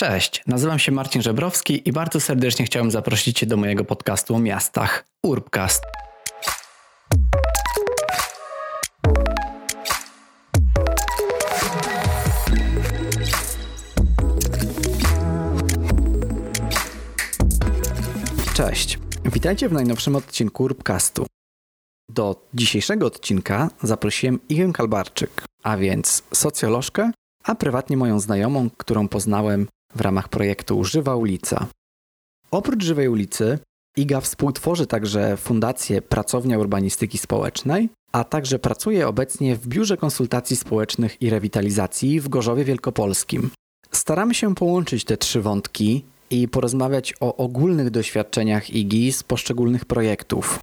Cześć, nazywam się Marcin Żebrowski i bardzo serdecznie chciałem zaprosić Cię do mojego podcastu o miastach Urbcast. Cześć, witajcie w najnowszym odcinku Urbcastu. Do dzisiejszego odcinka zaprosiłem Igę Kalbarczyk, a więc socjolożkę, a prywatnie moją znajomą, którą poznałem w ramach projektu Żywa Ulica. Oprócz Żywej Ulicy, IGA współtworzy także Fundację Pracownia Urbanistyki Społecznej, a także pracuje obecnie w Biurze Konsultacji Społecznych i Rewitalizacji w Gorzowie Wielkopolskim. Staramy się połączyć te trzy wątki i porozmawiać o ogólnych doświadczeniach IGI z poszczególnych projektów.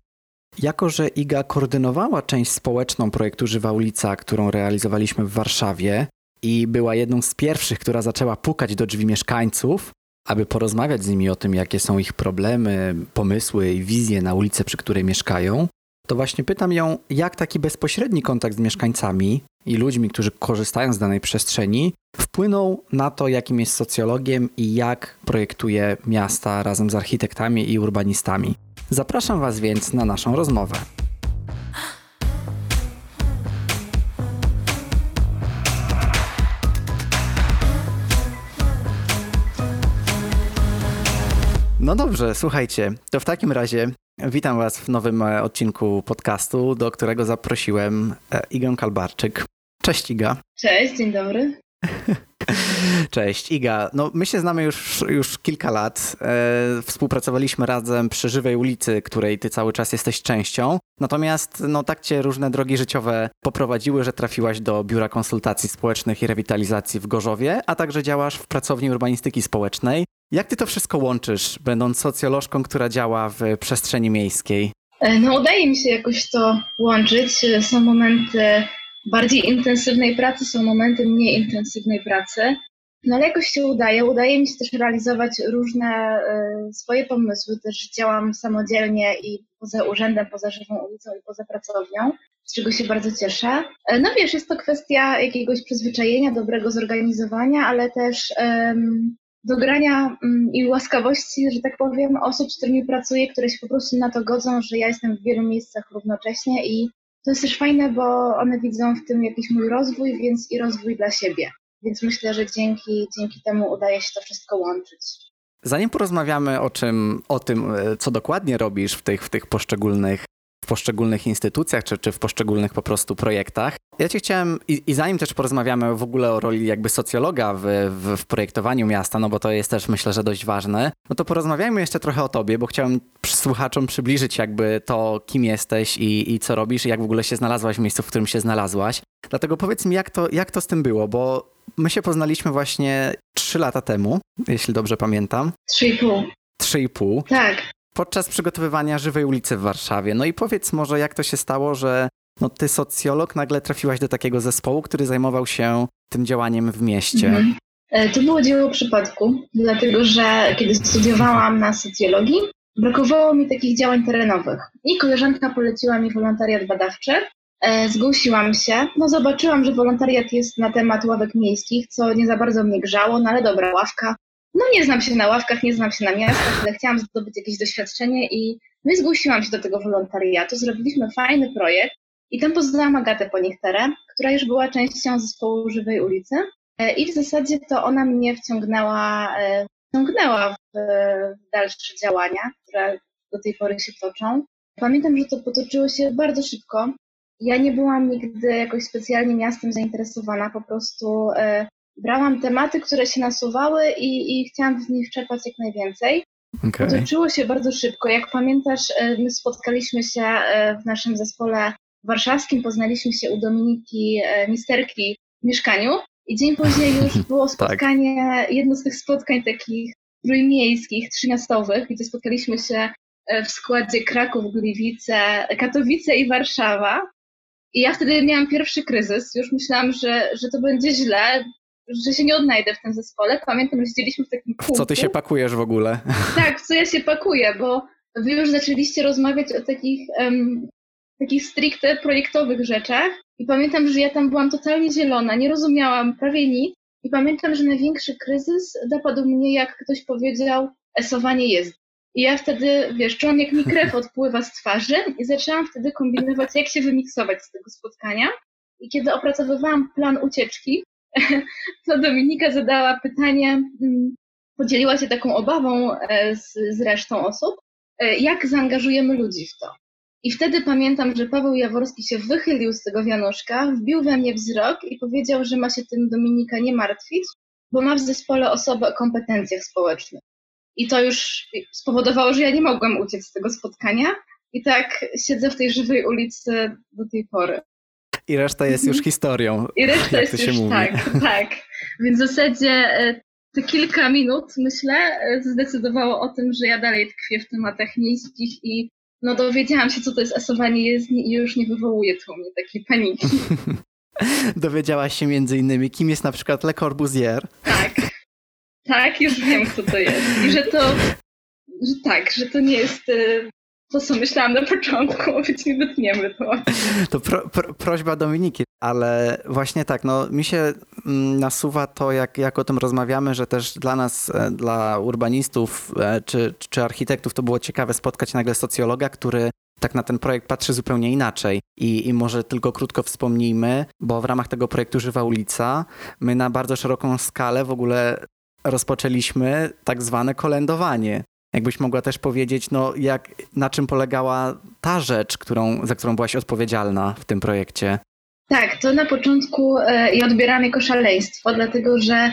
Jako, że IGA koordynowała część społeczną projektu Żywa Ulica, którą realizowaliśmy w Warszawie, i była jedną z pierwszych, która zaczęła pukać do drzwi mieszkańców, aby porozmawiać z nimi o tym, jakie są ich problemy, pomysły i wizje na ulicy, przy której mieszkają, to właśnie pytam ją, jak taki bezpośredni kontakt z mieszkańcami i ludźmi, którzy korzystają z danej przestrzeni, wpłynął na to, jakim jest socjologiem i jak projektuje miasta razem z architektami i urbanistami. Zapraszam Was więc na naszą rozmowę. No dobrze, słuchajcie, to w takim razie witam Was w nowym e, odcinku podcastu, do którego zaprosiłem e, Igę Kalbarczyk. Cześć Iga. Cześć, dzień dobry. Cześć, Iga. No, my się znamy już, już kilka lat. E, współpracowaliśmy razem przy Żywej Ulicy, której ty cały czas jesteś częścią. Natomiast no, tak cię różne drogi życiowe poprowadziły, że trafiłaś do Biura Konsultacji Społecznych i Rewitalizacji w Gorzowie, a także działasz w Pracowni Urbanistyki Społecznej. Jak ty to wszystko łączysz, będąc socjolożką, która działa w przestrzeni miejskiej? E, no, udaje mi się jakoś to łączyć. Są momenty bardziej intensywnej pracy, są momenty mniej intensywnej pracy. No ale jakoś się udaje. Udaje mi się też realizować różne y, swoje pomysły. Też działam samodzielnie i poza urzędem, poza żywą ulicą i poza pracownią, z czego się bardzo cieszę. No wiesz, jest to kwestia jakiegoś przyzwyczajenia, dobrego zorganizowania, ale też dogrania mm, i łaskawości, że tak powiem, osób, z którymi pracuję, które się po prostu na to godzą, że ja jestem w wielu miejscach równocześnie i to jest też fajne, bo one widzą w tym jakiś mój rozwój, więc i rozwój dla siebie. Więc myślę, że dzięki, dzięki temu udaje się to wszystko łączyć. Zanim porozmawiamy o czym, o tym, e, co dokładnie robisz w tych, w tych poszczególnych w poszczególnych instytucjach, czy, czy w poszczególnych po prostu projektach. Ja cię chciałem, i, i zanim też porozmawiamy w ogóle o roli jakby socjologa w, w, w, projektowaniu miasta, no bo to jest też myślę, że dość ważne, no to porozmawiajmy jeszcze trochę o tobie, bo chciałem słuchaczom przybliżyć jakby to, kim jesteś i, i co robisz i jak w ogóle się znalazłaś w miejscu, w którym się znalazłaś. Dlatego powiedz mi, jak to, jak to z tym było, bo my się poznaliśmy właśnie trzy lata temu, jeśli dobrze pamiętam. Trzy i pół. Trzy i pół. Tak podczas przygotowywania Żywej ulicy w Warszawie. No i powiedz może, jak to się stało, że no, ty socjolog nagle trafiłaś do takiego zespołu, który zajmował się tym działaniem w mieście. Mhm. E, to było dzieło przypadku, dlatego że kiedy studiowałam na socjologii, brakowało mi takich działań terenowych. I koleżanka poleciła mi wolontariat badawczy. E, zgłosiłam się, no zobaczyłam, że wolontariat jest na temat ławek miejskich, co nie za bardzo mnie grzało, no ale dobra, ławka, no nie znam się na ławkach, nie znam się na miastach, ale chciałam zdobyć jakieś doświadczenie i, no zgłosiłam się do tego wolontariatu. Zrobiliśmy fajny projekt i tam poznałam Agatę Poniechterę, która już była częścią zespołu Żywej Ulicy e, i w zasadzie to ona mnie wciągnęła, e, wciągnęła w, w dalsze działania, które do tej pory się toczą. Pamiętam, że to potoczyło się bardzo szybko. Ja nie byłam nigdy jakoś specjalnie miastem zainteresowana, po prostu e, brałam tematy, które się nasuwały i, i chciałam z nich czerpać jak najwięcej. Okay. Toczyło się bardzo szybko. Jak pamiętasz, e, my spotkaliśmy się e, w naszym zespole warszawskim, poznaliśmy się u Dominiki e, Misterki w mieszkaniu i dzień później już było tak. spotkanie, tak. jedno z tych spotkań takich trójmiejskich, trzymiastowych, gdzie spotkaliśmy się w składzie Kraków, Gliwice, Katowice i Warszawa. I ja wtedy miałam pierwszy kryzys. Już myślałam, że, że to będzie źle, że się nie odnajdę w tym zespole. Pamiętam, że siedzieliśmy w takim kółku. Co ty się pakujesz w ogóle? Tak, co ja się pakuję, bo wy już zaczęliście rozmawiać o takich, um, takich stricte projektowych rzeczach i pamiętam, że ja tam byłam totalnie zielona, nie rozumiałam prawie nic I pamiętam, że największy kryzys dopadł mnie, jak ktoś powiedział, esowanie jest. I ja wtedy, wiesz, czułam jak mi krew odpływa z twarzy i zaczęłam wtedy kombinować, jak się wymiksować z tego spotkania. I kiedy opracowywałam plan ucieczki, to Dominika zadała pytanie, mm, podzieliła się taką obawą e, z, z resztą osób, e, jak zaangażujemy ludzi w to. I wtedy pamiętam, że Paweł Jaworski się wychylił z tego wianuszka, wbił we mnie wzrok i powiedział, że ma się tym Dominika nie martwić, bo ma w zespole osobę o kompetencjach społecznych. I to już spowodowało, że ja nie mogłam uciec z tego spotkania. I tak siedzę w tej żywej ulicy do tej pory. I reszta jest już mhm. historią. I reszta jest już, mówi. tak, tak. Więc w zasadzie e, te kilka minut, myślę, e, zdecydowało o tym, że ja dalej tkwię w tematach miejskich i no dowiedziałam się, co to jest esowanie jezdni i już nie wywołuje to u mnie takiej paniki. Dowiedziałaś się między innymi, kim jest na przykład Le Corbusier. Tak, tak, już wiem, kto to jest. I że to, że tak, że to nie jest e, to, co myślałam na początku, więc nie wytniemy to. To pro, pro, prośba Dominiki, ale właśnie tak, no mi się mm, nasuwa to, jak, jak o tym rozmawiamy, że też dla nas, e, dla urbanistów e, czy, czy architektów to było ciekawe spotkać nagle socjologa, który tak na ten projekt patrzy zupełnie inaczej. I, I może tylko krótko wspomnijmy, bo w ramach tego projektu Żywa Ulica my na bardzo szeroką skalę w ogóle rozpoczęliśmy tak zwane kolędowanie. Jakbyś mogła też powiedzieć, no jak, na czym polegała ta rzecz, którą, za którą byłaś odpowiedzialna w tym projekcie? Tak, to na początku e, i odbieram jako szaleństwo, dlatego że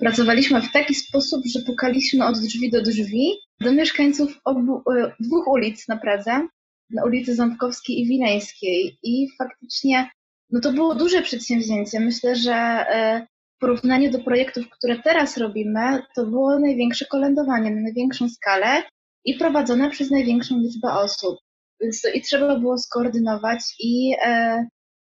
pracowaliśmy w taki sposób, że pukaliśmy od drzwi do drzwi do mieszkańców obu, e, dwóch ulic na Pradze, na ulicy Ząbkowskiej i Wileńskiej. I faktycznie no to było duże przedsięwzięcie. Myślę, że e, porównaniu do projektów, które teraz robimy, to było największe kolędowanie na największą skalę i prowadzone przez największą liczbę osób. I trzeba było skoordynować i e,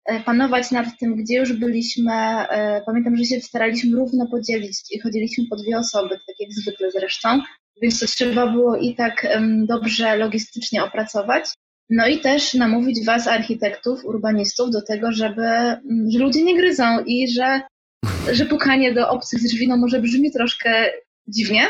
e, panować nad tym, gdzie już byliśmy. E, pamiętam, że się staraliśmy równo podzielić i chodziliśmy po dwie osoby, tak jak zwykle zresztą, więc to trzeba było i tak dobrze logistycznie opracować. No i też namówić Was, architektów, urbanistów, do tego, żeby, że ludzie nie gryzą i że że pukanie do obcych drzwi no może brzmi troszkę dziwnie,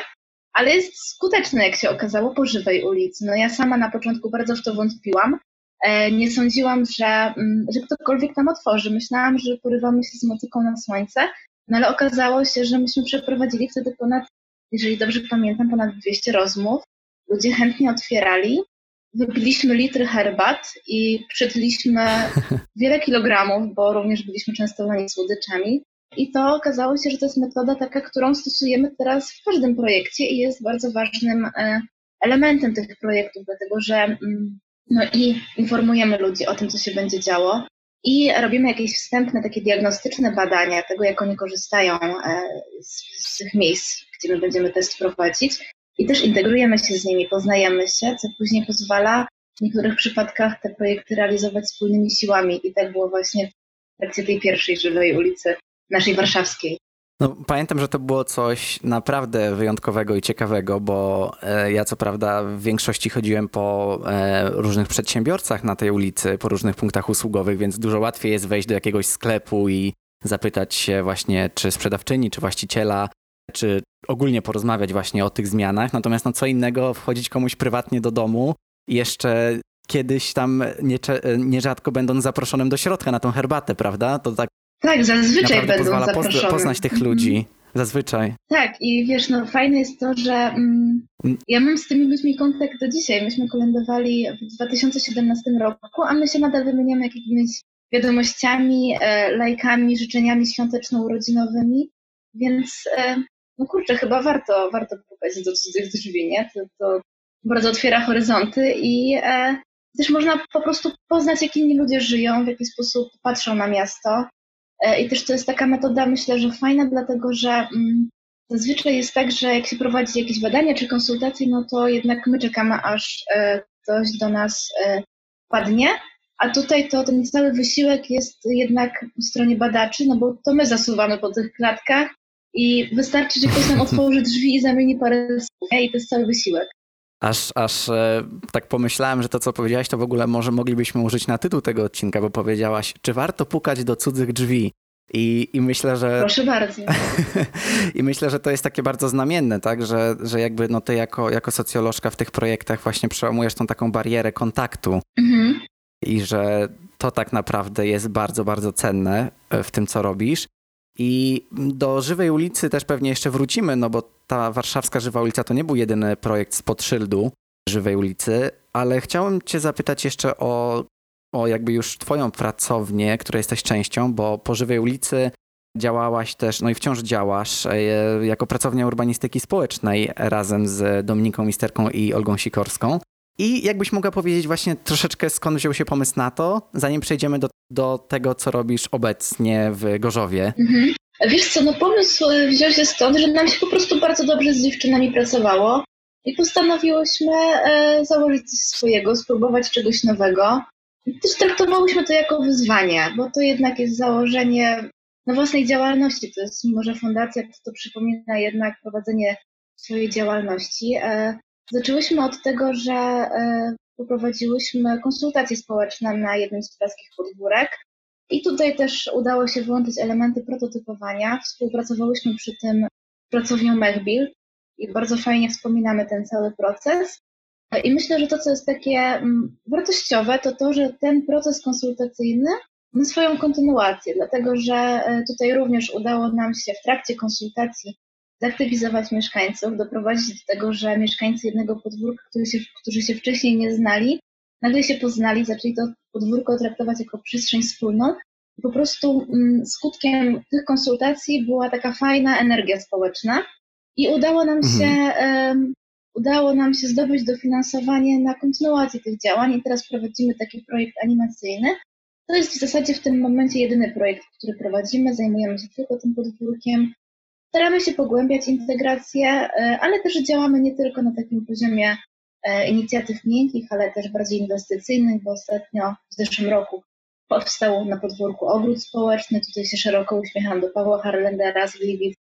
ale jest skuteczne, jak się okazało, po żywej ulicy. No ja sama na początku bardzo w to wątpiłam. E, nie sądziłam, że, mm, że ktokolwiek tam otworzy. Myślałam, że porywamy się z motyką na słońce, no ale okazało się, że myśmy przeprowadzili wtedy ponad, jeżeli dobrze pamiętam, ponad 200 rozmów. Ludzie chętnie otwierali. Wypiliśmy litry herbat i przytliśmy wiele kilogramów, bo również byliśmy częstowani słodyczami. I to okazało się, że to jest metoda taka, którą stosujemy teraz w każdym projekcie i jest bardzo ważnym e, elementem tych projektów, dlatego że mm, no i informujemy ludzi o tym, co się będzie działo i robimy jakieś wstępne, takie diagnostyczne badania tego, jak oni korzystają e, z, z tych miejsc, gdzie my będziemy test prowadzić. I też integrujemy się z nimi, poznajemy się, co później pozwala w niektórych przypadkach te projekty realizować wspólnymi siłami. I tak było właśnie w trakcie tej pierwszej żywej ulicy naszej warszawskiej. No, pamiętam, że to było coś naprawdę wyjątkowego i ciekawego, bo e, ja co prawda w większości chodziłem po e, różnych przedsiębiorcach na tej ulicy, po różnych punktach usługowych, więc dużo łatwiej jest wejść do jakiegoś sklepu i zapytać się właśnie, czy sprzedawczyni, czy właściciela, czy ogólnie porozmawiać właśnie o tych zmianach. Natomiast no co innego wchodzić komuś prywatnie do domu jeszcze kiedyś tam nierzadko będąc zaproszonym do środka na tą herbatę, prawda? To tak tak, zazwyczaj będą pozwala zaproszone. poznać tych ludzi. Mhm. Zazwyczaj. Tak, i wiesz, no fajne jest to, że mm, mm, ja mam z tymi ludźmi kontakt do dzisiaj. Myśmy kolędowali w 2017 roku, a my się nadal wymieniamy jakimiś wiadomościami, e, lajkami, życzeniami świąteczno-urodzinowymi, więc e, no kurczę, chyba warto, warto pukać do cudzych drzwi, nie? To, to bardzo otwiera horyzonty i e, też można po prostu poznać, jak inni ludzie żyją, w jaki sposób patrzą na miasto, I też to jest taka metoda, myślę, że fajna, dlatego że mm, zazwyczaj jest tak, że jak się prowadzi jakieś badania czy konsultacje, no to jednak my czekamy, aż e, ktoś do nas e, padnie, a tutaj to ten cały wysiłek jest jednak po stronie badaczy, no bo to my zasuwamy po tych klatkach i wystarczy, że ktoś nam otworzy drzwi i zamieni parę słów, i to jest cały wysiłek. Aż, aż e, tak pomyślałem, że to, co powiedziałaś, to w ogóle może moglibyśmy użyć na tytuł tego odcinka, bo powiedziałaś, czy warto pukać do cudzych drzwi? I, I myślę, że. Proszę bardzo. I myślę, że to jest takie bardzo znamienne, tak? Że, że jakby no ty jako, jako socjolożka w tych projektach właśnie przełamujesz tą taką barierę kontaktu. Mhm. I że to tak naprawdę jest bardzo, bardzo cenne e, w tym, co robisz. I do Żywej Ulicy też pewnie jeszcze wrócimy, no bo ta warszawska Żywa Ulica to nie był jedyny projekt spod szyldu Żywej Ulicy, ale chciałem cię zapytać jeszcze o, o jakby już twoją pracownię, której jesteś częścią, bo po Żywej Ulicy działałaś też, no i wciąż działasz e, jako pracownia urbanistyki społecznej razem z Dominiką Misterką i Olgą Sikorską. I jakbyś mogła powiedzieć właśnie troszeczkę skąd wziął się pomysł na to, zanim przejdziemy do, do tego, co robisz obecnie w Gorzowie. Mhm. Wiesz co, no pomysł e, wziął się stąd, że nam się po prostu bardzo dobrze z dziewczynami pracowało i postanowiłyśmy e, założyć coś swojego, spróbować czegoś nowego. Też traktowałyśmy to jako wyzwanie, bo to jednak jest założenie na własnej działalności. To jest, mimo że fundacja, to, to przypomina jednak prowadzenie swojej działalności. E, zaczęłyśmy od tego, że e, poprowadziłyśmy konsultacje społeczne na jednym z praskich podwórek. I tutaj też udało się wyłączyć elementy prototypowania. Współpracowałyśmy przy tym z pracownią Mechbil i bardzo fajnie wspominamy ten cały proces. I myślę, że to, co jest takie mm, wartościowe, to to, że ten proces konsultacyjny ma swoją kontynuację, dlatego że e, tutaj również udało nam się w trakcie konsultacji zaktywizować mieszkańców, doprowadzić do tego, że mieszkańcy jednego podwórka, którzy się, którzy się wcześniej nie znali, nagle się poznali, zaczęli to podwórko traktować jako przestrzeń wspólną. I po prostu mm, skutkiem tych konsultacji była taka fajna energia społeczna i udało nam się, mhm. um, udało nam się zdobyć dofinansowanie na kontynuację tych działań i teraz prowadzimy taki projekt animacyjny. To jest w zasadzie w tym momencie jedyny projekt, który prowadzimy, zajmujemy się tylko tym podwórkiem. Staramy się pogłębiać integrację, e, ale też działamy nie tylko na takim poziomie e, inicjatyw miękkich, ale też bardziej inwestycyjnych, bo ostatnio w zeszłym roku powstał na podwórku ogród społeczny. Tutaj się szeroko uśmiecham do Pawła Harlendera z Gliwic,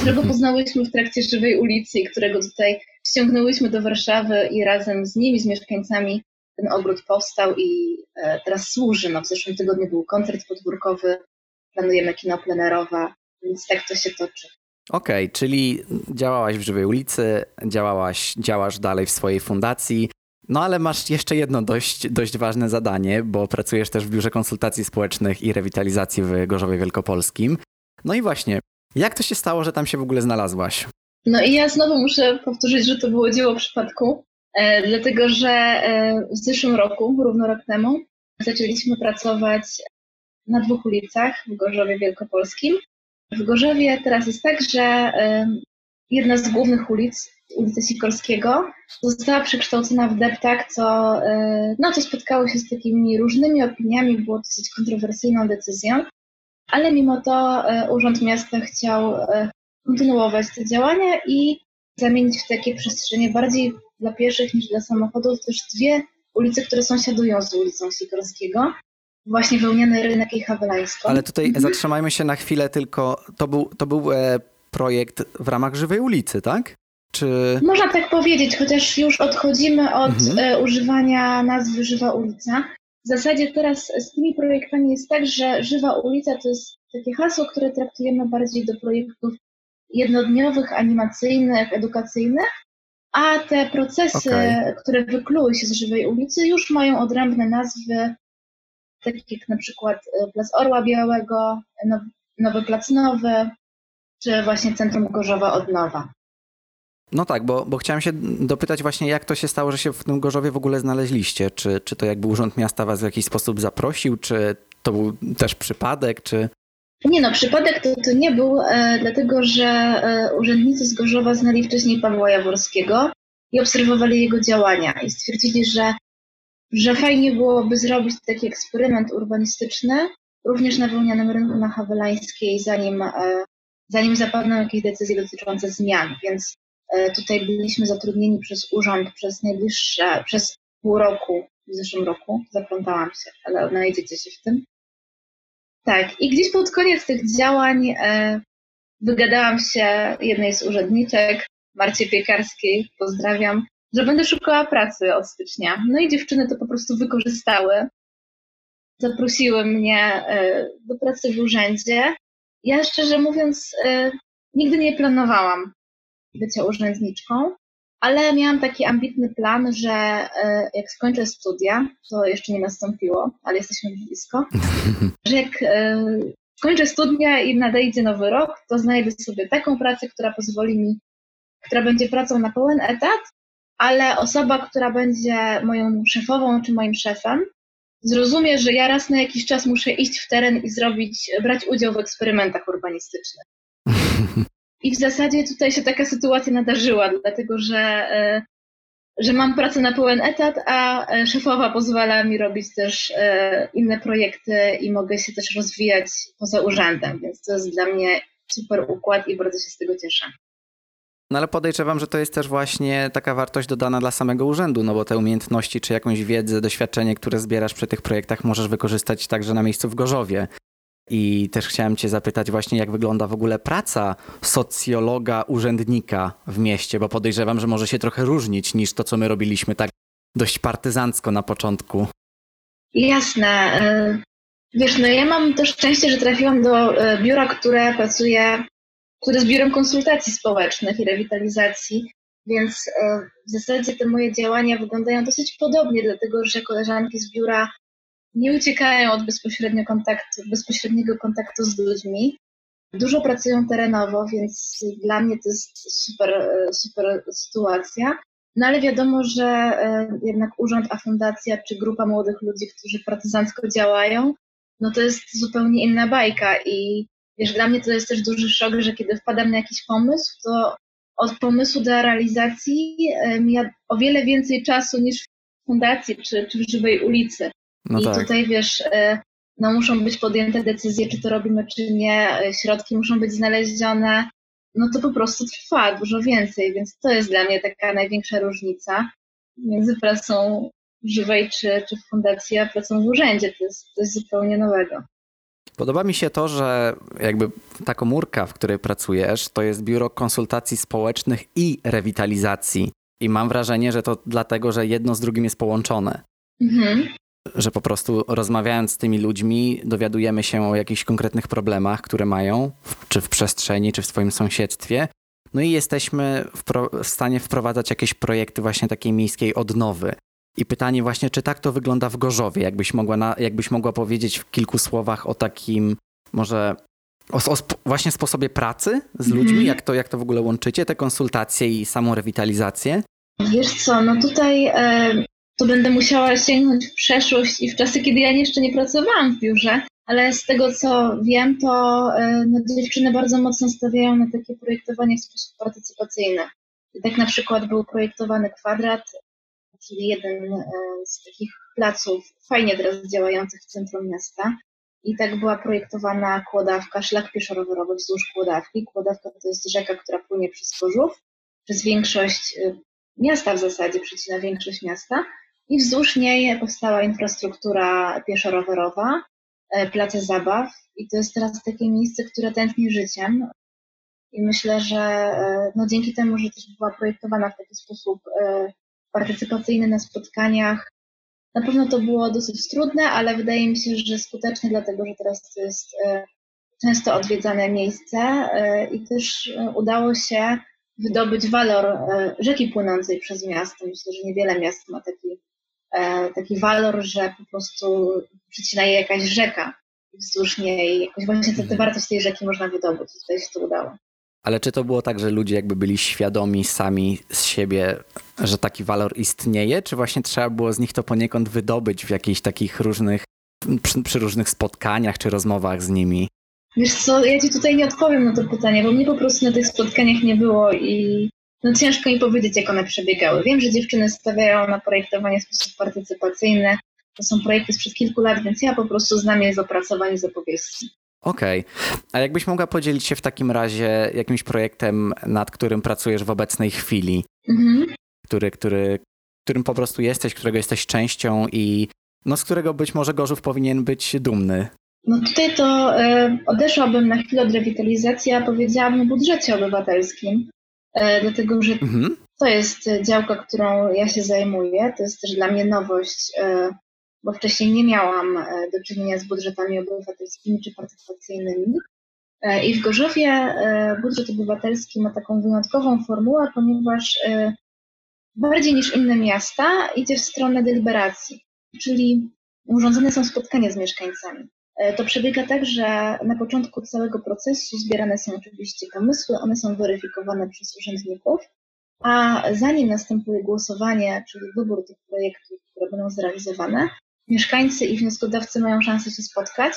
którego poznałyśmy w trakcie żywej ulicy i którego tutaj ściągnęłyśmy do Warszawy i razem z nimi, z mieszkańcami ten ogród powstał i e, teraz służy. No, w zeszłym tygodniu był koncert podwórkowy, planujemy kino plenerowe, więc tak to się toczy. Okej, okay, czyli działałaś w Żywej ulicy, działałaś, działasz dalej w swojej fundacji, no ale masz jeszcze jedno dość, dość ważne zadanie, bo pracujesz też w Biurze Konsultacji Społecznych i Rewitalizacji w Gorzowie Wielkopolskim. No i właśnie, jak to się stało, że tam się w ogóle znalazłaś? No i ja znowu muszę powtórzyć, że to było dzieło przypadku, e, dlatego że e, w zeszłym roku, równo rok temu, zaczęliśmy pracować na dwóch ulicach w Gorzowie Wielkopolskim. W Gorzowie teraz jest tak, że jedna z głównych ulic, ulica Sikorskiego, została przekształcona w deptak, co, e, no, to spotkało się z takimi różnymi opiniami, było dosyć kontrowersyjną decyzją. Ale mimo to e, Urząd Miasta chciał e, kontynuować te działania i zamienić w takie przestrzenie bardziej dla pieszych niż dla samochodów. Też dwie ulice, które sąsiadują z ulicą Sikorskiego. Właśnie wełniany rynek i Hawelańsko. Ale tutaj mhm. zatrzymajmy się na chwilę tylko. To był, to był e, projekt w ramach Żywej Ulicy, tak? Czy... Można tak powiedzieć, chociaż już odchodzimy od mhm. używania nazwy Żywa Ulica. W zasadzie teraz z tymi projektami jest tak, że Żywa Ulica to jest takie hasło, które traktujemy bardziej do projektów jednodniowych, animacyjnych, edukacyjnych, a te procesy, okay. które wykluły się z Żywej Ulicy, już mają odrębne nazwy, takie jak na przykład e, Plac Orła Białego, Nowy Plac Nowy, czy właśnie Centrum Gorzowa Odnowa. No tak, bo, bo chciałem się dopytać właśnie, jak to się stało, że się w tym Gorzowie w ogóle znaleźliście? Czy, czy to jakby Urząd Miasta was w jakiś sposób zaprosił, czy to był też przypadek, czy... Nie no, przypadek to, to nie był, e, dlatego że e, urzędnicy z Gorzowa znali wcześniej Pawła Jaworskiego i obserwowali jego działania i stwierdzili, że, że fajnie byłoby zrobić taki eksperyment urbanistyczny, również na wyłonianym rynku na Hawelańskiej, zanim, e, zanim zapadną jakieś decyzje dotyczące zmian, więc E, tutaj byliśmy zatrudnieni przez urząd przez najbliższe, przez pół roku w zeszłym roku. Zaplątałam się, ale odnajdziecie się w tym. Tak, i gdzieś pod koniec tych działań e, wygadałam się jednej z urzędniczek, Marcie Piekarskiej, pozdrawiam, że będę szukała pracy od stycznia. No i dziewczyny to po prostu wykorzystały zaprosiły mnie do pracy w urzędzie. Ja szczerze mówiąc, nigdy nie planowałam bycia urzędniczką, ale miałam taki ambitny plan, że e, jak skończę studia, to jeszcze nie nastąpiło, ale jesteśmy blisko, że jak e, skończę studia i nadejdzie nowy rok, to znajdę sobie taką pracę, która pozwoli mi, która będzie pracą na pełen etat, ale osoba, która będzie moją szefową czy moim szefem, zrozumie, że ja raz na jakiś czas muszę iść w teren i zrobić, brać udział w eksperymentach urbanistycznych. I w zasadzie tutaj się taka sytuacja nadarzyła, dlatego że, e, że mam pracę na pełen etat, a e, szefowa pozwala mi robić też e, inne projekty i mogę się też rozwijać poza urzędem, więc to jest dla mnie super układ i bardzo się z tego cieszę. No ale podejrzewam, że to jest też właśnie taka wartość dodana dla samego urzędu, no bo te umiejętności czy jakąś wiedzę, doświadczenie, które zbierasz przy tych projektach możesz wykorzystać także na miejscu w Gorzowie. I też chciałem Cię zapytać właśnie, jak wygląda w ogóle praca socjologa, urzędnika w mieście, bo podejrzewam, że może się trochę różnić niż to, co my robiliśmy tak dość partyzancko na początku. Jasne. E, wiesz, no ja mam to szczęście, że trafiłam do e, biura, które pracuje, które jest biurem konsultacji społecznych i rewitalizacji, więc e, w zasadzie te moje działania wyglądają dosyć podobnie, dlatego że koleżanki z biura nie uciekają od bezpośrednio kontaktu, bezpośredniego kontaktu z ludźmi. Dużo pracują terenowo, więc dla mnie to jest super, super sytuacja. No ale wiadomo, że e, jednak urząd, a fundacja czy grupa młodych ludzi, którzy partyzancko działają, no to jest zupełnie inna bajka i wiesz, dla mnie to jest też duży szok, że kiedy wpadam na jakiś pomysł, to od pomysłu do realizacji mija o wiele więcej czasu niż w fundacji czy, czy w żywej ulicy. No I tak. tutaj wiesz, e, no muszą być podjęte decyzje, czy to robimy, czy nie, e, środki muszą być znalezione, no to po prostu trwa dużo więcej, więc to jest dla mnie taka największa różnica między pracą żywej czy, czy w fundacji, a pracą w urzędzie. To jest coś zupełnie nowego. Podoba mi się to, że jakby ta komórka, w której pracujesz, to jest biuro konsultacji społecznych i rewitalizacji. I mam wrażenie, że to dlatego, że jedno z drugim jest połączone. Mhm że po prostu rozmawiając z tymi ludźmi dowiadujemy się o jakichś konkretnych problemach, które mają, czy w przestrzeni, czy w swoim sąsiedztwie. No i jesteśmy w, w stanie wprowadzać jakieś projekty właśnie takiej miejskiej odnowy. I pytanie właśnie, czy tak to wygląda w Gorzowie? Jakbyś mogła, na, jakbyś mogła powiedzieć w kilku słowach o takim, może o, o sp właśnie sposobie pracy z ludźmi, mm jak, to, jak to w ogóle łączycie, te konsultacje i samą rewitalizację? Wiesz co, no tutaj e, to będę musiała sięgnąć w przeszłość i w czasy, kiedy ja jeszcze nie pracowałam w biurze, ale z tego co wiem, to e, no, dziewczyny bardzo mocno stawiają na takie projektowanie w sposób partycypacyjny. I tak na przykład był projektowany kwadrat, czyli jeden e, z takich placów fajnie teraz działających w centrum miasta. I tak była projektowana kłodawka, szlak pieszo-rowerowy wzdłuż kłodawki. Kłodawka to jest rzeka, która płynie przez Korzów, przez większość e, miasta w zasadzie, przecina większość miasta. I wzdłuż niej powstała infrastruktura pieszo-rowerowa, e, place zabaw i to jest teraz takie miejsce, które tętni życiem. I myślę, że no dzięki temu, że też była projektowana w taki sposób partycypacyjny na spotkaniach, na pewno to było dosyć trudne, ale wydaje mi się, że skuteczne, dlatego że teraz to jest często odwiedzane miejsce i też udało się wydobyć walor rzeki płynącej przez miasto. Myślę, że niewiele miast ma taki E, taki walor, że po prostu przycina je jakaś rzeka wzdłuż niej, jakoś właśnie tę mhm. wartość tej rzeki można wydobyć. Tutaj się to udało. Ale czy to było tak, że ludzie jakby byli świadomi sami z siebie, że taki walor istnieje, czy właśnie trzeba było z nich to poniekąd wydobyć w jakichś takich różnych, przy, przy różnych spotkaniach czy rozmowach z nimi? Wiesz co, ja ci tutaj nie odpowiem na to pytanie, bo mnie po prostu na tych spotkaniach nie było i no ciężko mi powiedzieć, jak one przebiegały. Wiem, że dziewczyny stawiają na projektowanie w sposób partycypacyjny. To są projekty sprzed kilku lat, więc ja po prostu znam je z opracowań z opowieści. Okej. Okay. A jakbyś mogła podzielić się w takim razie jakimś projektem, nad którym pracujesz w obecnej chwili, mhm. który, który, którym po prostu jesteś, którego jesteś częścią i no, z którego być może Gorzów powinien być dumny? No tutaj to y, odeszłabym na chwilę od rewitalizacji, a powiedziałabym o budżecie obywatelskim. E, dlatego że mhm. to jest działka, którą ja się zajmuję. To jest też dla mnie nowość, e, bo wcześniej nie miałam e, do czynienia z budżetami obywatelskimi czy partycypacyjnymi. E, I w Gorzowie e, budżet obywatelski ma taką wyjątkową formułę, ponieważ bardziej niż inne miasta idzie w stronę deliberacji, czyli urządzone są spotkania z mieszkańcami. To przebiega tak, że na początku całego procesu zbierane są oczywiście pomysły, one są weryfikowane przez urzędników, a zanim następuje głosowanie, czyli wybór tych projektów, które będą zrealizowane, mieszkańcy i wnioskodawcy mają szansę się spotkać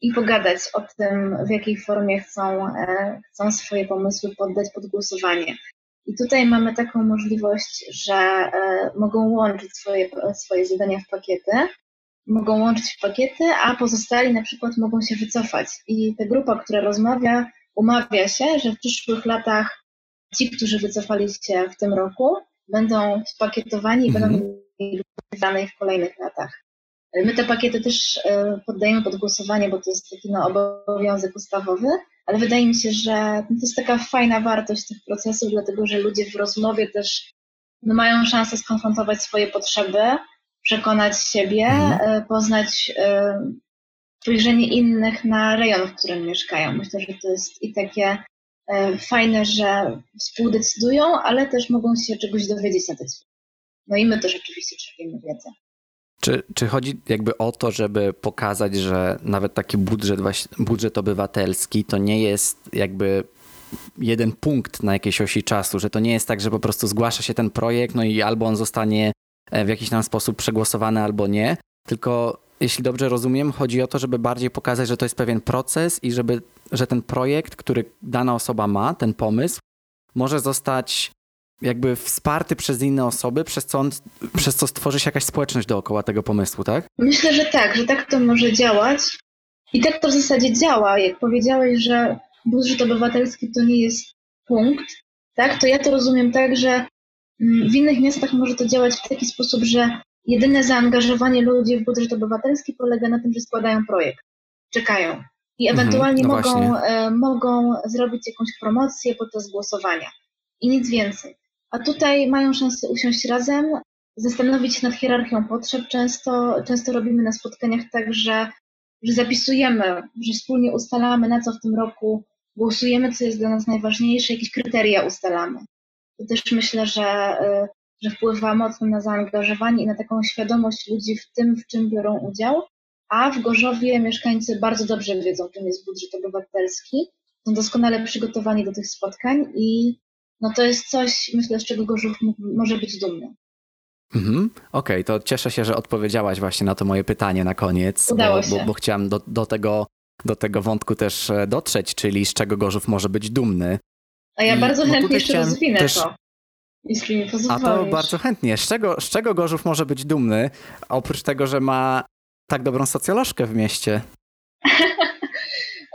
i pogadać o tym, w jakiej formie chcą, e, chcą swoje pomysły poddać pod głosowanie. I tutaj mamy taką możliwość, że e, mogą łączyć swoje, swoje zadania w pakiety, mogą łączyć w pakiety, a pozostali na przykład mogą się wycofać. I ta grupa, która rozmawia, umawia się, że w przyszłych latach ci, którzy wycofali się w tym roku, będą spakietowani i będą mhm. mieli danych w kolejnych latach. My te pakiety też e, poddajemy pod głosowanie, bo to jest taki no, obowiązek ustawowy, ale wydaje mi się, że to jest taka fajna wartość tych procesów, dlatego że ludzie w rozmowie też no, mają szansę skonfrontować swoje potrzeby, przekonać siebie, mhm. E, poznać e, spojrzenie innych na rejon, w którym mieszkają. Myślę, że to jest i takie fajne, że współdecydują, ale też mogą się czegoś dowiedzieć na tych No i my też oczywiście czerpiemy wiedzę. Czy, czy chodzi jakby o to, żeby pokazać, że nawet taki budżet, budżet obywatelski to nie jest jakby jeden punkt na jakiejś osi czasu, że to nie jest tak, że po prostu zgłasza się ten projekt, no i albo on zostanie e, w jakiś tam sposób przegłosowany, albo nie, tylko jeśli dobrze rozumiem, chodzi o to, żeby bardziej pokazać, że to jest pewien proces i żeby, że ten projekt, który dana osoba ma, ten pomysł, może zostać jakby wsparty przez inne osoby, przez co, on, przez co stworzy się jakaś społeczność dookoła tego pomysłu, tak? Myślę, że tak, że tak to może działać. I tak to w zasadzie działa. Jak powiedziałeś, że budżet obywatelski to nie jest punkt, tak, to ja to rozumiem tak, że mm, w innych miastach może to działać w taki sposób, że jedyne zaangażowanie ludzi w budżet obywatelski polega na tym, że składają projekt, czekają i mhm, ewentualnie mhm, no mogą, e, mogą zrobić jakąś promocję podczas głosowania i nic więcej. A tutaj mają szansę usiąść razem, zastanowić się nad hierarchią potrzeb. Często, często robimy na spotkaniach tak, że, że zapisujemy, że wspólnie ustalamy, na co w tym roku głosujemy, co jest dla nas najważniejsze, jakieś kryteria ustalamy. To też myślę, że, y, że wpływa mocno na zaangażowanie i na taką świadomość ludzi w tym, w czym biorą udział. A w Gorzowie mieszkańcy bardzo dobrze wiedzą, czym jest budżet obywatelski, są doskonale przygotowani do tych spotkań i no to jest coś, myślę, z czego Gorzów może być dumny. Mhm. Okej, okay, to cieszę się, że odpowiedziałaś właśnie na to moje pytanie na koniec, Udało bo, się. Bo, bo chciałam do, do, tego, do tego wątku też e, dotrzeć, czyli z czego Gorzów może być dumny. A ja I, bardzo chętnie jeszcze rozwinę też... to. Jeśli mi pozwolisz. A to bardzo chętnie. Z czego, z czego Gorzów może być dumny, oprócz tego, że ma tak dobrą socjolożkę w mieście?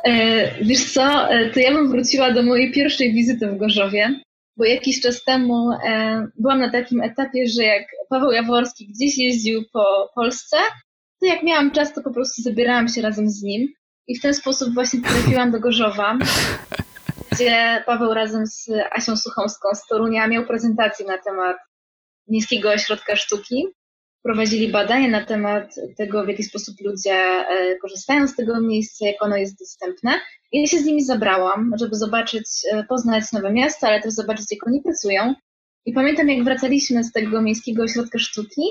E, wiesz co, e, to ja bym wróciła do mojej pierwszej wizyty w Gorzowie, bo jakiś czas temu e, byłam na takim etapie, że jak Paweł Jaworski gdzieś jeździł po Polsce, to jak miałam czas, to po prostu zabierałam się razem z nim i w ten sposób właśnie trafiłam do Gorzowa, gdzie Paweł razem z Asią Suchomską z Torunia miał prezentację na temat Miejskiego Ośrodka Sztuki prowadzili badania na temat tego, w jaki sposób ludzie e, korzystają z tego miejsca, jak ono jest dostępne. I ja się z nimi zabrałam, żeby zobaczyć, e, poznać nowe miasta, ale też zobaczyć, jak oni pracują. I pamiętam, jak wracaliśmy z tego miejskiego ośrodka sztuki,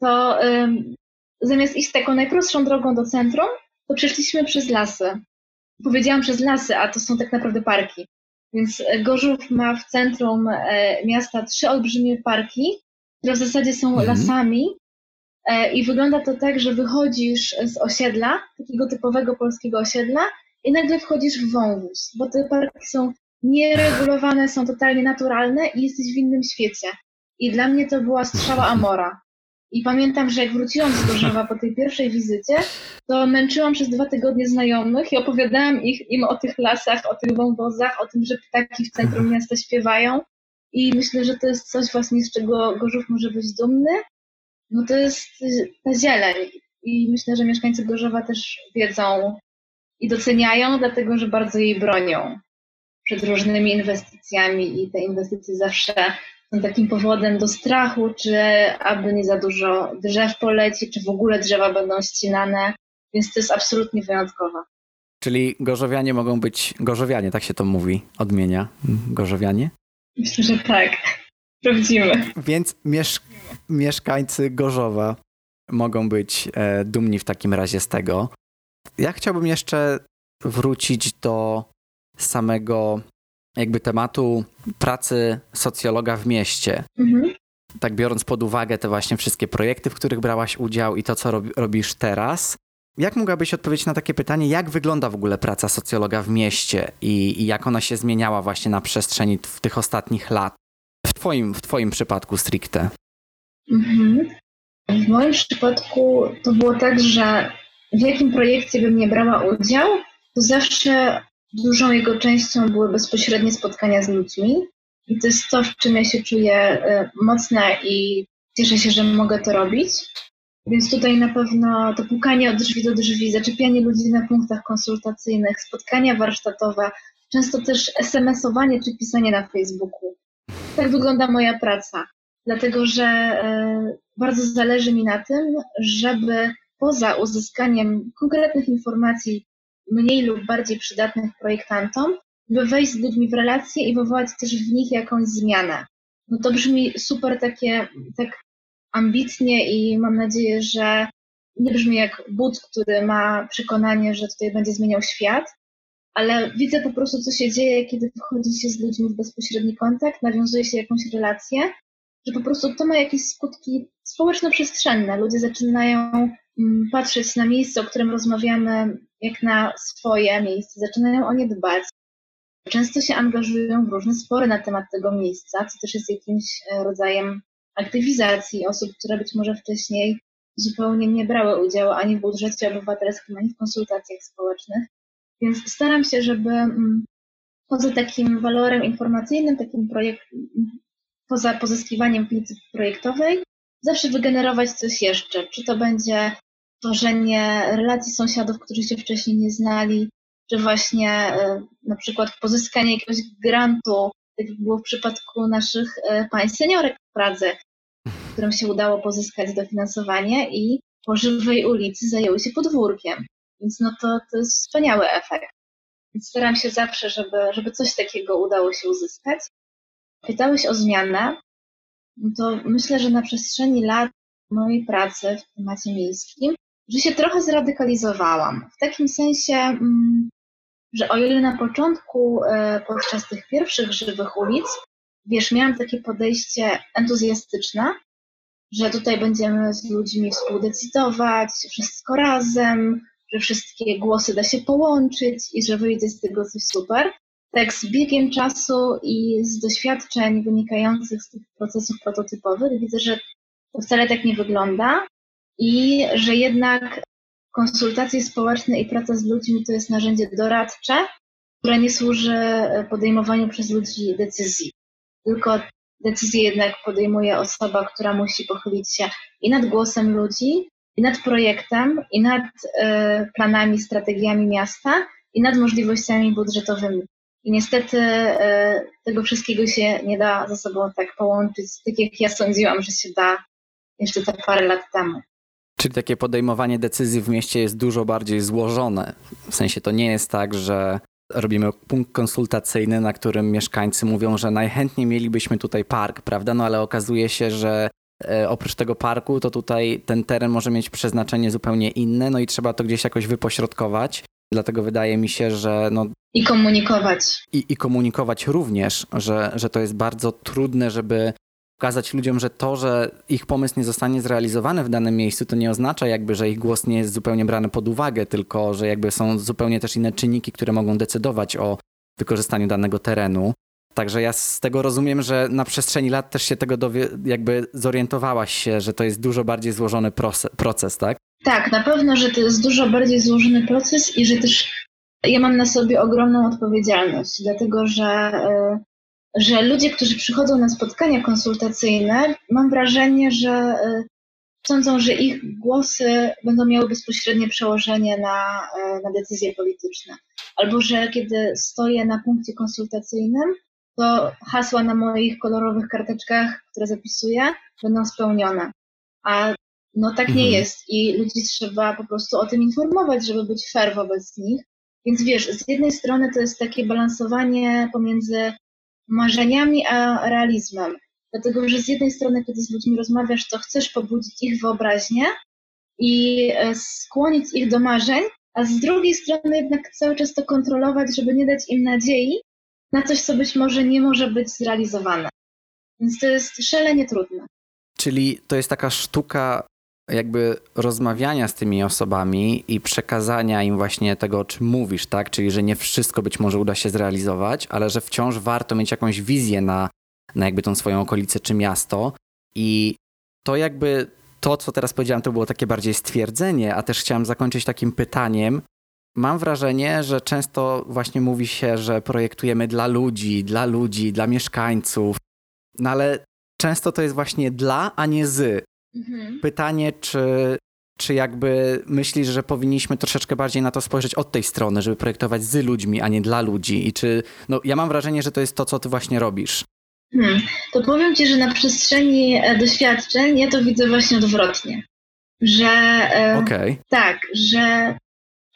to um, zamiast iść taką najprostszą drogą do centrum, to przeszliśmy przez lasy. Powiedziałam przez lasy, a to są tak naprawdę parki. Więc Gorzów ma w centrum e, miasta trzy olbrzymie parki, które w zasadzie są mhm. lasami, E, I wygląda to tak, że wychodzisz z osiedla, takiego typowego polskiego osiedla, i nagle wchodzisz w wąwóz, bo te parki są nieregulowane, są totalnie naturalne i jesteś w innym świecie. I dla mnie to była strzała Amora. I pamiętam, że jak wróciłam z Gorzowa po tej pierwszej wizycie, to męczyłam przez dwa tygodnie znajomych i opowiadałam ich, im o tych lasach, o tych wąwozach, o tym, że ptaki w centrum miasta śpiewają. I myślę, że to jest coś właśnie, z czego Gorzów może być dumny no to jest ta zieleń. I myślę, że mieszkańcy Gorzowa też wiedzą i doceniają, dlatego że bardzo jej bronią przed różnymi inwestycjami i te inwestycje zawsze są takim powodem do strachu, czy aby nie za dużo drzew poleci, czy w ogóle drzewa będą ścinane, więc to jest absolutnie wyjątkowe. Czyli gorzowianie mogą być, gorzowianie, tak się to mówi, odmienia, gorzowianie? Myślę, że tak. Sprawdzimy. Więc miesz mieszkańcy Gorzowa mogą być e, dumni w takim razie z tego. Ja chciałbym jeszcze wrócić do samego jakby tematu pracy socjologa w mieście. Mhm. Tak biorąc pod uwagę te właśnie wszystkie projekty, w których brałaś udział i to, co rob robisz teraz. Jak mogłabyś odpowiedzieć na takie pytanie, jak wygląda w ogóle praca socjologa w mieście i, i jak ona się zmieniała właśnie na przestrzeni w tych ostatnich lat? W twoim, w twoim przypadku stricte. Mhm. W moim przypadku to było tak, że w jakim projekcie bym nie brała udział, to zawsze dużą jego częścią były bezpośrednie spotkania z ludźmi. I to jest to, w czym ja się czuję e, mocna i cieszę się, że mogę to robić. Więc tutaj na pewno to pukanie od drzwi do drzwi, zaczepianie ludzi na punktach konsultacyjnych, spotkania warsztatowe, często też SMS-owanie czy pisanie na Facebooku. Tak wygląda moja praca. Dlatego, że e, bardzo zależy mi na tym, żeby poza uzyskaniem konkretnych informacji mniej lub bardziej przydatnych projektantom, by wejść z ludźmi w relacje i wywołać też w nich jakąś zmianę. No to brzmi super takie, tak ambitnie i mam nadzieję, że nie brzmi jak but, który ma przekonanie, że tutaj będzie zmieniał świat, ale widzę po prostu, co się dzieje, kiedy wchodzi się z ludźmi w bezpośredni kontakt, nawiązuje się jakąś relację, że po prostu to ma jakieś skutki społeczno-przestrzenne. Ludzie zaczynają mm, patrzeć na miejsce, o którym rozmawiamy, jak na swoje miejsce, zaczynają o nie dbać. Często się angażują w różne spory na temat tego miejsca, co też jest jakimś e, rodzajem aktywizacji osób, które być może wcześniej zupełnie nie brały udziału ani w budżecie obywatelskim, ani w konsultacjach społecznych. Więc staram się, żeby mm, poza takim walorem informacyjnym, takim projekt, poza pozyskiwaniem wiedzy projektowej, zawsze wygenerować coś jeszcze. Czy to będzie tworzenie relacji sąsiadów, którzy się wcześniej nie znali, czy właśnie e, na przykład pozyskanie jakiegoś grantu, tak jak było w przypadku naszych e, pań seniorek w Pradze, którym się udało pozyskać dofinansowanie i po żywej ulicy zajęły się podwórkiem. Więc no to, to jest wspaniały efekt. Więc staram się zawsze, żeby, żeby coś takiego udało się uzyskać. Pytałeś o zmianę. No to myślę, że na przestrzeni lat mojej pracy w temacie miejskim, że się trochę zradykalizowałam. W takim sensie, mm, że o ile na początku, e, podczas tych pierwszych żywych ulic, wiesz, miałam takie podejście entuzjastyczne, że tutaj będziemy z ludźmi współdecydować, wszystko razem, że wszystkie głosy da się połączyć i że wyjdzie z tego coś super. Tak z biegiem czasu i z doświadczeń wynikających z tych procesów prototypowych widzę, że to wcale tak nie wygląda i że jednak konsultacje społeczne i praca z ludźmi to jest narzędzie doradcze, które nie służy podejmowaniu przez ludzi decyzji. Tylko decyzję jednak podejmuje osoba, która musi pochylić się i nad głosem ludzi, i nad projektem, i nad y, planami, strategiami miasta, i nad możliwościami budżetowymi. I niestety y, tego wszystkiego się nie da ze sobą tak połączyć, tak jak ja sądziłam, że się da jeszcze te parę lat temu. Czyli takie podejmowanie decyzji w mieście jest dużo bardziej złożone. W sensie to nie jest tak, że robimy punkt konsultacyjny, na którym mieszkańcy mówią, że najchętniej mielibyśmy tutaj park, prawda? No ale okazuje się, że e, oprócz tego parku, to tutaj ten teren może mieć przeznaczenie zupełnie inne, no i trzeba to gdzieś jakoś wypośrodkować. Dlatego wydaje mi się, że. No, I komunikować. I, I komunikować również, że, że to jest bardzo trudne, żeby pokazać ludziom, że to, że ich pomysł nie zostanie zrealizowany w danym miejscu, to nie oznacza jakby, że ich głos nie jest zupełnie brany pod uwagę, tylko że jakby są zupełnie też inne czynniki, które mogą decydować o wykorzystaniu danego terenu. Także ja z tego rozumiem, że na przestrzeni lat też się tego dowie, jakby zorientowałaś się, że to jest dużo bardziej złożony proces, tak? Tak, na pewno, że to jest dużo bardziej złożony proces i że też ja mam na sobie ogromną odpowiedzialność, dlatego że y, że ludzie, którzy przychodzą na spotkania konsultacyjne, mam wrażenie, że e, sądzą, że ich głosy będą miały bezpośrednie przełożenie na, e, na decyzje polityczne. Albo że kiedy stoję na punkcie konsultacyjnym, to hasła na moich kolorowych karteczkach, które zapisuję, będą spełnione. A no tak nie mhm. jest i ludzi trzeba po prostu o tym informować, żeby być fair wobec nich. Więc wiesz, z jednej strony to jest takie balansowanie pomiędzy marzeniami a realizmem. Dlatego, że z jednej strony, kiedy z ludźmi rozmawiasz, to chcesz pobudzić ich wyobraźnię i e, skłonić ich do marzeń, a z drugiej strony jednak cały czas to kontrolować, żeby nie dać im nadziei na coś, co być może nie może być zrealizowane. Więc to jest szalenie trudne. Czyli to jest taka sztuka jakby rozmawiania z tymi osobami i przekazania im właśnie tego, o czym mówisz, tak? Czyli, że nie wszystko być może uda się zrealizować, ale że wciąż warto mieć jakąś wizję na, na jakby tą swoją okolicę czy miasto. I to jakby to, co teraz powiedziałem, to było takie bardziej stwierdzenie, a też chciałem zakończyć takim pytaniem. Mam wrażenie, że często właśnie mówi się, że projektujemy dla ludzi, dla ludzi, dla mieszkańców, no ale często to jest właśnie dla, a nie z. Mhm. Pytanie, czy, czy jakby myślisz, że powinniśmy troszeczkę bardziej na to spojrzeć od tej strony, żeby projektować z ludźmi, a nie dla ludzi? I czy, no ja mam wrażenie, że to jest to, co ty właśnie robisz. Hmm. To powiem Ci, że na przestrzeni e, doświadczeń ja to widzę właśnie odwrotnie. Że e, okay. tak, że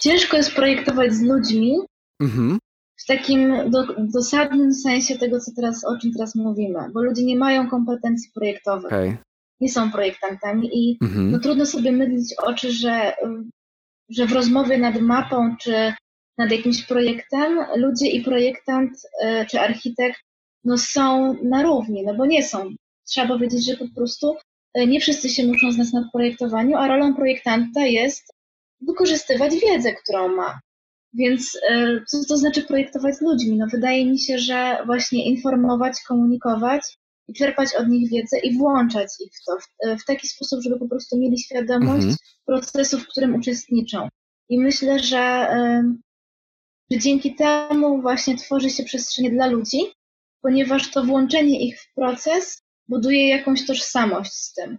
ciężko jest projektować z ludźmi mhm. w takim do, dosadnym sensie tego, co teraz, o czym teraz mówimy, bo ludzie nie mają kompetencji projektowych. Okay nie są projektantami i mhm. no, trudno sobie mydlić oczy, że, że w rozmowie nad mapą czy nad jakimś projektem ludzie i projektant e, czy architekt no, są na równi, no bo nie są. Trzeba powiedzieć, że po prostu e, nie wszyscy się muszą znać na projektowaniu, a rolą projektanta jest wykorzystywać wiedzę, którą ma. Więc e, co to znaczy projektować z ludźmi? No wydaje mi się, że właśnie informować, komunikować i czerpać od nich wiedzę i włączać ich w to w, w taki sposób, żeby po prostu mieli świadomość mhm. procesu, w którym uczestniczą. I myślę, że, że dzięki temu właśnie tworzy się przestrzeń dla ludzi, ponieważ to włączenie ich w proces buduje jakąś tożsamość z tym.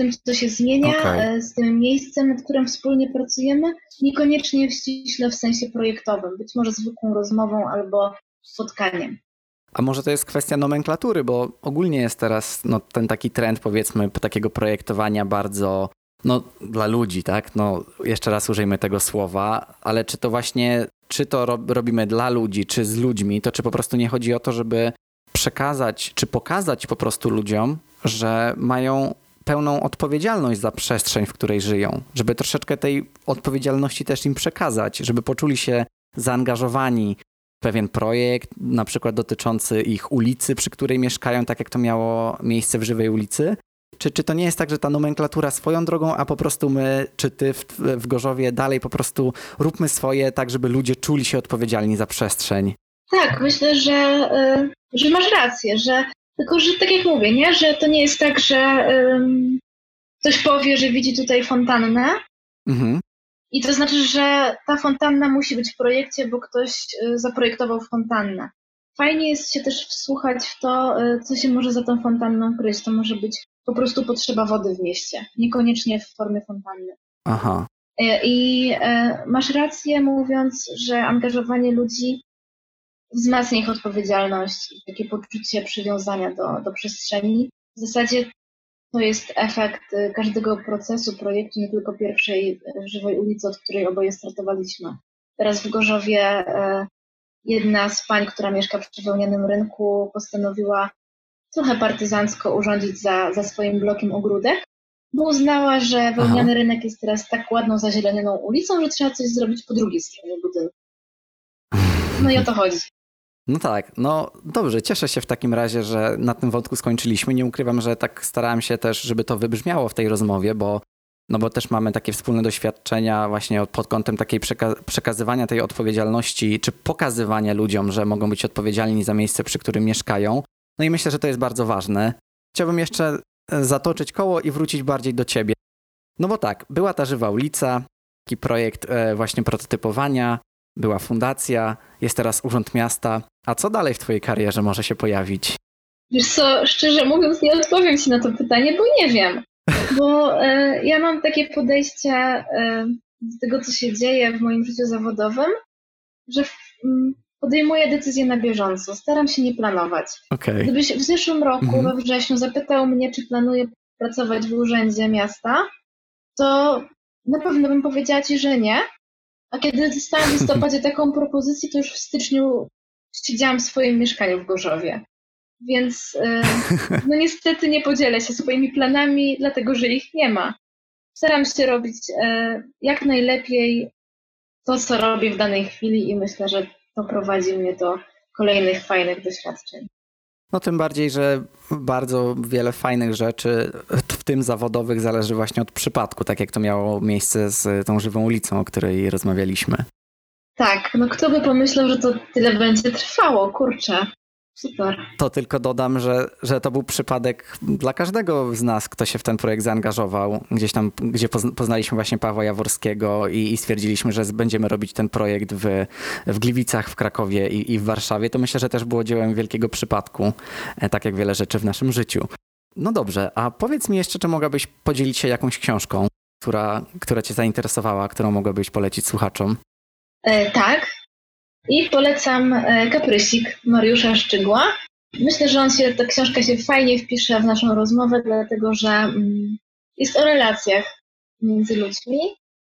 Z tym, co się zmienia, okay. E, z tym miejscem, nad którym wspólnie pracujemy, niekoniecznie ściśle w sensie projektowym, być może zwykłą rozmową albo spotkaniem. A może to jest kwestia nomenklatury, bo ogólnie jest teraz no, ten taki trend, powiedzmy, takiego projektowania bardzo no, dla ludzi, tak? No, jeszcze raz użyjmy tego słowa, ale czy to właśnie, czy to robimy dla ludzi, czy z ludźmi, to czy po prostu nie chodzi o to, żeby przekazać, czy pokazać po prostu ludziom, że mają pełną odpowiedzialność za przestrzeń, w której żyją, żeby troszeczkę tej odpowiedzialności też im przekazać, żeby poczuli się zaangażowani pewien projekt, na przykład dotyczący ich ulicy, przy której mieszkają, tak jak to miało miejsce w Żywej ulicy? Czy, czy to nie jest tak, że ta nomenklatura swoją drogą, a po prostu my, czy ty w, w Gorzowie dalej po prostu róbmy swoje, tak żeby ludzie czuli się odpowiedzialni za przestrzeń? Tak, myślę, że, y, że masz rację, że tylko, że tak jak mówię, nie? że to nie jest tak, że um, ktoś powie, że widzi tutaj fontannę, mhm. I to znaczy, że ta fontanna musi być w projekcie, bo ktoś y, zaprojektował fontannę. Fajnie jest się też wsłuchać w to, y, co się może za tą fontanną kryć. To może być po prostu potrzeba wody w mieście, niekoniecznie w formie fontanny. Aha. Y, I masz rację mówiąc, że angażowanie ludzi wzmacnia ich odpowiedzialność i takie poczucie przywiązania do, do przestrzeni. W zasadzie to jest efekt y, każdego procesu, projektu, nie tylko pierwszej y, żywej ulicy, od której oboje startowaliśmy. Teraz w Gorzowie y, jedna z pań, która mieszka przy wełnianym rynku, postanowiła trochę partyzancko urządzić za, za swoim blokiem ogródek, bo uznała, że wełniany Aha. rynek jest teraz tak ładną, zazielenioną ulicą, że trzeba coś zrobić po drugiej stronie budynku. No i o to chodzi. No tak, no dobrze, cieszę się w takim razie, że na tym wątku skończyliśmy. Nie ukrywam, że tak starałem się też, żeby to wybrzmiało w tej rozmowie, bo, no bo też mamy takie wspólne doświadczenia właśnie pod kątem takiej przeka przekazywania tej odpowiedzialności, czy pokazywania ludziom, że mogą być odpowiedzialni za miejsce, przy którym mieszkają. No i myślę, że to jest bardzo ważne. Chciałbym jeszcze e, zatoczyć koło i wrócić bardziej do ciebie. No bo tak, była ta żywa ulica, taki projekt e, właśnie prototypowania, była fundacja, jest teraz Urząd Miasta. A co dalej w Twojej karierze może się pojawić? Wiesz co, szczerze mówiąc, nie odpowiem Ci na to pytanie, bo nie wiem. Bo e, ja mam takie podejście e, do tego, co się dzieje w moim życiu zawodowym, że w, m, podejmuję decyzje na bieżąco, staram się nie planować. Okay. Gdybyś w zeszłym roku, mhm. we wrześniu, zapytał mnie, czy planuję pracować w urzędzie miasta, to na pewno bym powiedziała ci, że nie. A kiedy dostałam w listopadzie taką propozycję, to już w styczniu siedziałam w swoim mieszkaniu w Gorzowie. Więc e, no niestety nie podzielę się swoimi planami, dlatego że ich nie ma. Staram się robić e, jak najlepiej to, co robię w danej chwili i myślę, że to prowadzi mnie do kolejnych fajnych doświadczeń. No tym bardziej, że bardzo wiele fajnych rzeczy, w tym zawodowych, zależy właśnie od przypadku, tak jak to miało miejsce z tą żywą ulicą, o której rozmawialiśmy. Tak, no kto by pomyślał, że to tyle będzie trwało, kurczę. Super. To tylko dodam, że, że to był przypadek dla każdego z nas, kto się w ten projekt zaangażował. Gdzieś tam, gdzie poznaliśmy właśnie Pawła Jaworskiego i, i stwierdziliśmy, że będziemy robić ten projekt w, w Gliwicach, w Krakowie i, i w Warszawie. To myślę, że też było dziełem wielkiego przypadku, e, tak jak wiele rzeczy w naszym życiu. No dobrze, a powiedz mi jeszcze, czy mogłabyś podzielić się jakąś książką, która, która cię zainteresowała, którą mogłabyś polecić słuchaczom? E, tak, i polecam e, Kaprysik Mariusza Szczygła. Myślę, że on się, ta książka się fajnie wpisze w naszą rozmowę, dlatego że mm, jest o relacjach między ludźmi.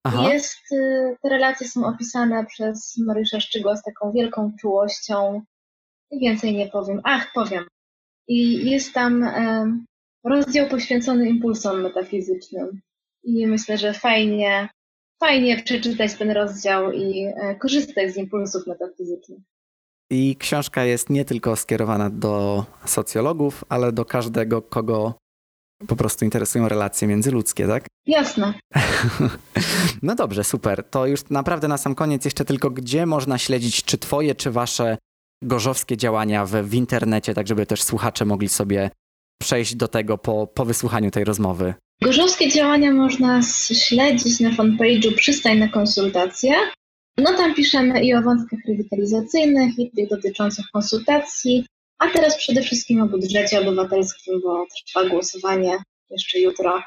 Aha. Jest, y, te relacje są opisane przez Mariusza Szczygła z taką wielką czułością. I więcej nie powiem. Ach, powiem. I jest tam e, rozdział poświęcony impulsom metafizycznym. I myślę, że fajnie fajnie przeczytać ten rozdział i e, korzystać z impulsów metafizycznych. I książka jest nie tylko skierowana do socjologów, ale do każdego, kogo po prostu interesują relacje międzyludzkie, tak? Jasne. no dobrze, super. To już naprawdę na sam koniec jeszcze tylko, gdzie można śledzić, czy twoje, czy wasze gorzowskie działania w, w internecie, tak żeby też słuchacze mogli sobie przejść do tego po, po wysłuchaniu tej rozmowy. Gorzowskie działania można śledzić na fanpage'u Przystań na konsultacje. No tam piszemy i o wątkach rewitalizacyjnych, i tych dotyczących konsultacji, a teraz przede wszystkim o budżecie obywatelskim, bo trwa głosowanie jeszcze jutro,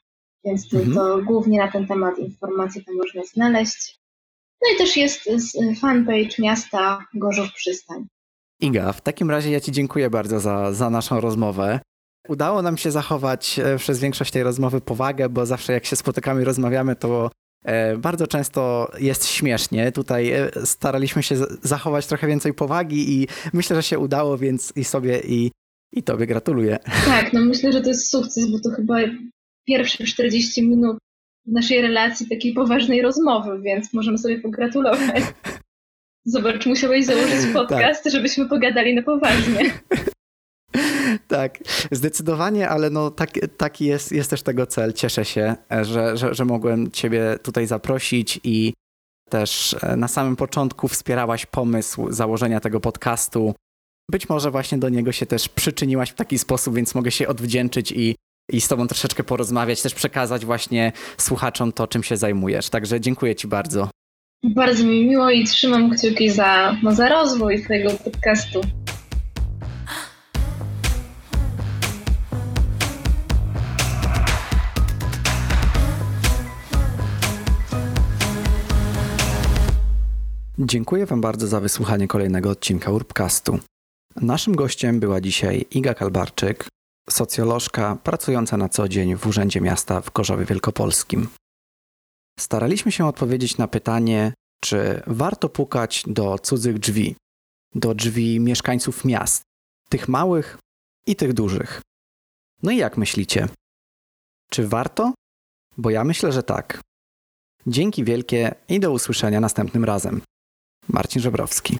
więc mhm. to głównie na ten temat informacje tam można znaleźć. No i też jest fanpage miasta Gorzów Przystań. Iga, w takim razie ja Ci dziękuję bardzo za, za naszą rozmowę. Udało nam się zachować e, przez większość tej rozmowy powagę, bo zawsze jak się spotykamy i rozmawiamy, to e, bardzo często jest śmiesznie. Tutaj e, staraliśmy się zachować trochę więcej powagi i myślę, że się udało, więc i sobie i, i tobie gratuluję. Tak, no myślę, że to jest sukces, bo to chyba pierwsze 40 minut naszej relacji takiej poważnej rozmowy, więc możemy sobie pogratulować. Zobacz, musiałeś założyć tak. podcast, tak. żebyśmy pogadali na poważnie. tak, zdecydowanie, ale no tak, taki jest, jest też tego cel. Cieszę się, że, że, że mogłem Ciebie tutaj zaprosić i też e, na samym początku wspierałaś pomysł założenia tego podcastu. Być może właśnie do niego się też przyczyniłaś w taki sposób, więc mogę się odwdzięczyć i, i z Tobą troszeczkę porozmawiać, też przekazać właśnie słuchaczom to, czym się zajmujesz. Także dziękuję Ci bardzo. Bardzo mi miło i trzymam kciuki za, no, za rozwój tego podcastu. Dziękuję Wam bardzo za wysłuchanie kolejnego odcinka Urbcastu. Naszym gościem była dzisiaj Iga Kalbarczyk, socjolożka pracująca na co dzień w Urzędzie Miasta w Gorzowie Wielkopolskim. Staraliśmy się odpowiedzieć na pytanie, czy warto pukać do cudzych drzwi, do drzwi mieszkańców miast, tych małych i tych dużych. No i jak myślicie? Czy warto? Bo ja myślę, że tak. Dzięki wielkie i do usłyszenia następnym razem. Marcin Żebrowski.